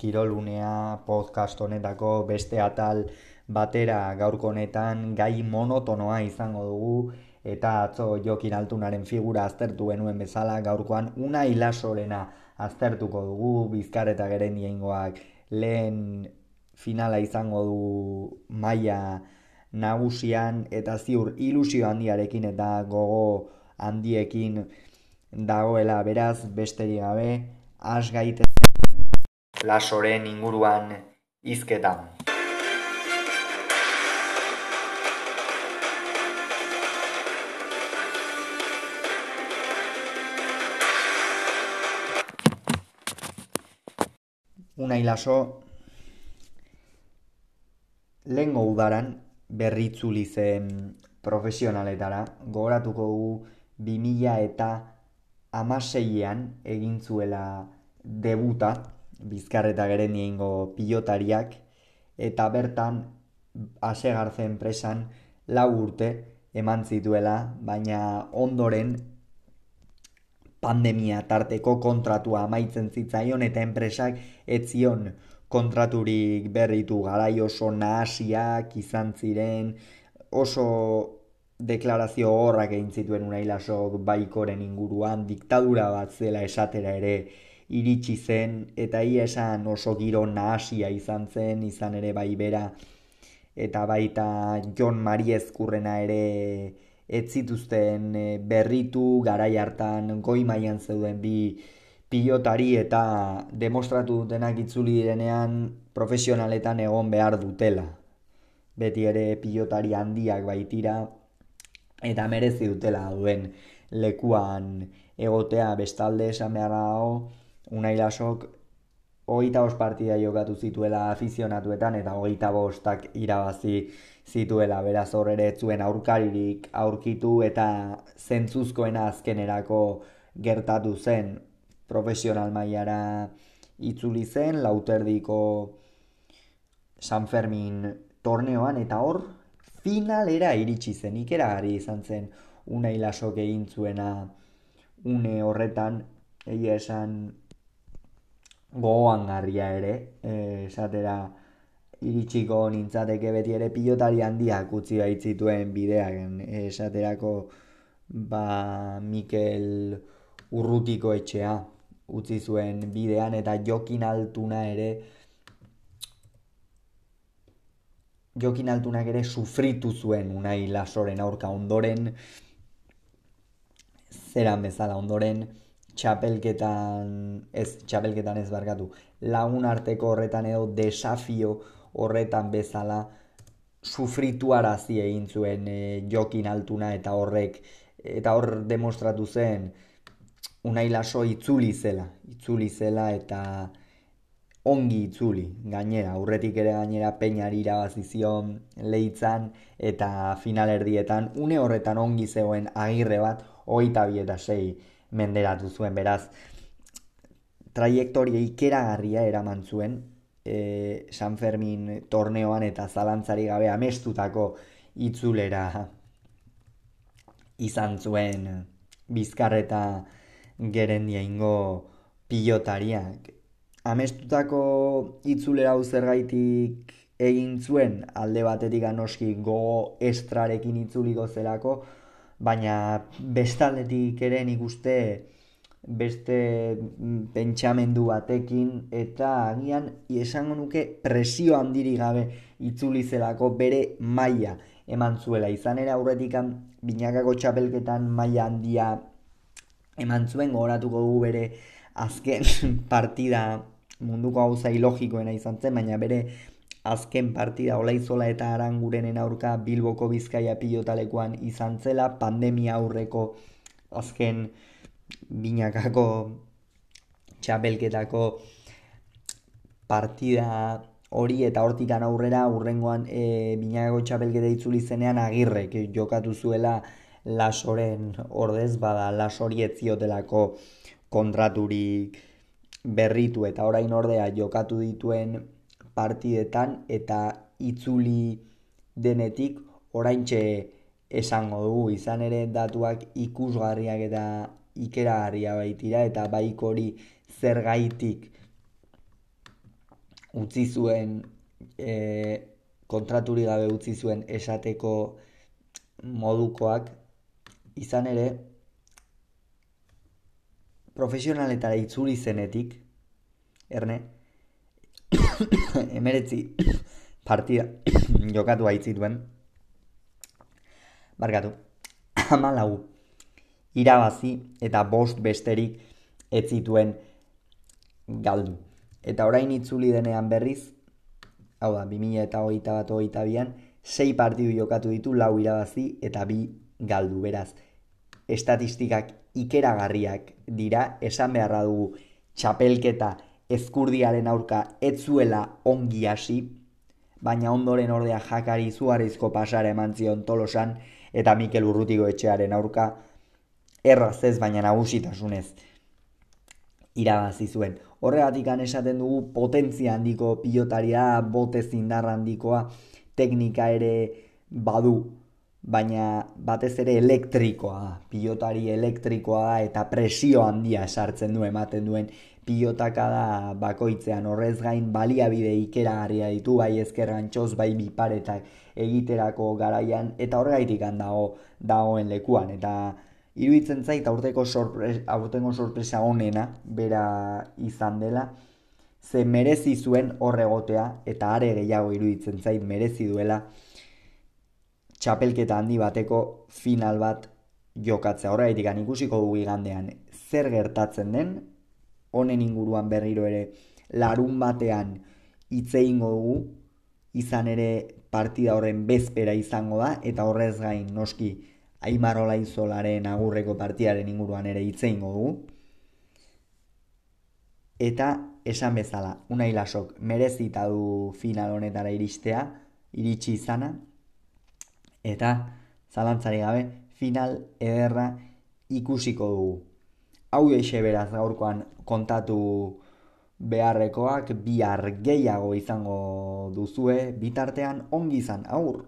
Kirolunea podcast honetako beste atal batera gaurko honetan gai monotonoa izango dugu eta atzo jokin altunaren figura aztertu genuen bezala gaurkoan una hilasorena aztertuko dugu bizkar eta geren lehen finala izango du maila nagusian eta ziur ilusio handiarekin eta gogo handiekin dagoela beraz besterik gabe has gaite lasoren inguruan hizketan. Unai laso lehengo udaran berritzuli zen profesionaletara, gogoratuko gu 2000 eta amaseian egin zuela debuta, bizkar eta geren pilotariak, eta bertan asegartzen presan lau urte eman zituela, baina ondoren pandemia tarteko kontratua amaitzen zitzaion eta enpresak etzion kontraturik berritu. Garai oso nahasiak izan ziren oso deklarazio horrak egin zituen unailasok baikoren inguruan diktadura bat zela esatera ere iritsi zen eta ia esan oso giro nahasia izan zen, izan ere bai bera eta baita John Mariezkurrena ere ez zituzten eh, berritu garai hartan goi mailan zeuden bi pilotari eta demostratu dutenak itzuli direnean profesionaletan egon behar dutela. Beti ere pilotari handiak baitira eta merezi dutela duen lekuan egotea bestalde esan behar dago Unai lasok hogeita bost partida jokatu zituela afizionatuetan eta hogeita bostak irabazi zituela. Beraz hor ere zuen aurkaririk aurkitu eta zentzuzkoena azkenerako gertatu zen. Profesional mailara itzuli zen lauterdiko San Fermin torneoan eta hor finalera iritsi zen. Ikeragari izan zen unai lasok egin zuena une horretan. Egia esan gogoan garria ere, e, esatera iritsiko nintzateke beti ere pilotari handiak utzi baitzituen bideak, esaterako ba Mikel Urrutiko etxea utzi zuen bidean eta jokin altuna ere jokin altunak ere sufritu zuen unai lasoren aurka ondoren zeran bezala ondoren txapelketan, ez txapelketan ez barkatu, lagun arteko horretan edo desafio horretan bezala sufritu arazi egin zuen e, jokin altuna eta horrek, eta hor demostratu zen unai laso itzuli zela, itzuli zela eta ongi itzuli, gainera, aurretik ere gainera peinari irabazi zion leitzan eta finalerdietan, une horretan ongi zegoen agirre bat, oita bi eta sei menderatu zuen, beraz, traiektoria ikeragarria eraman zuen, e, San Fermin torneoan eta zalantzari gabe amestutako itzulera izan zuen bizkarreta gerendia ingo pilotariak. Amestutako itzulera hau zergaitik egin zuen alde batetik anoski go estrarekin itzuliko zelako, baina bestaldetik ere nik uste beste pentsamendu batekin eta agian esango nuke presio handiri gabe itzuli zelako bere maila eman zuela. Izan ere aurretik binakako txapelketan maila handia eman zuen gogoratuko dugu bere azken partida munduko gauza ilogikoena izan zen, baina bere azken partida olaizola eta arangurenen aurka Bilboko Bizkaia pilotalekuan izan zela, pandemia aurreko azken binakako txapelketako partida hori eta hortikan aurrera urrengoan e, binakako txapelketa itzuli zenean agirrek jokatu zuela lasoren ordez bada lasori etziotelako kontraturik berritu eta orain ordea jokatu dituen partidetan eta itzuli denetik oraintxe esango dugu. Izan ere datuak ikusgarriak eta ikeragarria baitira eta baik hori zergaitik utzi zuen e, kontraturi gabe utzi zuen esateko modukoak. Izan ere profesionaletara itzuli zenetik erne emeretzi partida jokatu haitzituen barkatu amalau irabazi eta bost besterik ez zituen galdu. Eta orain itzuli denean berriz, hau da, 2000 eta hogeita bat hogeita bian, sei partidu jokatu ditu lau irabazi eta bi galdu, beraz. Estatistikak ikeragarriak dira, esan beharra dugu txapelketa ezkurdiaren aurka ez zuela ongi hasi, baina ondoren ordea jakari zuarizko pasara eman zion tolosan, eta Mikel Urrutiko etxearen aurka erraz ez baina nagusitasunez irabazi zuen. Horregatik esaten dugu potentzia handiko pilotaria, bote zindar handikoa, teknika ere badu, baina batez ere elektrikoa, pilotari elektrikoa eta presio handia sartzen du ematen duen pilotaka da bakoitzean. Horrez gain baliabide ikeragarria ditu bai ezkerran txoz bai biparetak egiterako garaian eta horregaitik dago dagoen lekuan. Eta iruditzen zait aurteko sorpresa, aurtengo sorpresa honena bera izan dela ze merezi zuen horregotea eta are gehiago iruditzen zait merezi duela txapelketa handi bateko final bat jokatzea. Horregaitik ikusiko dugu igandean zer gertatzen den? Honen inguruan berriro ere larun batean hitz egingo dugu. Izan ere partida horren bezpera izango da eta horrez gain noski Aimar Olaizolaren agurreko partidaren inguruan ere hitz egingo dugu. Eta esan bezala Unai Lasok merezita du final honetara iristea iritsi izana eta zalantzari gabe final ederra ikusiko dugu. Hau eixe beraz gaurkoan kontatu beharrekoak bihar gehiago izango duzue bitartean ongi izan aur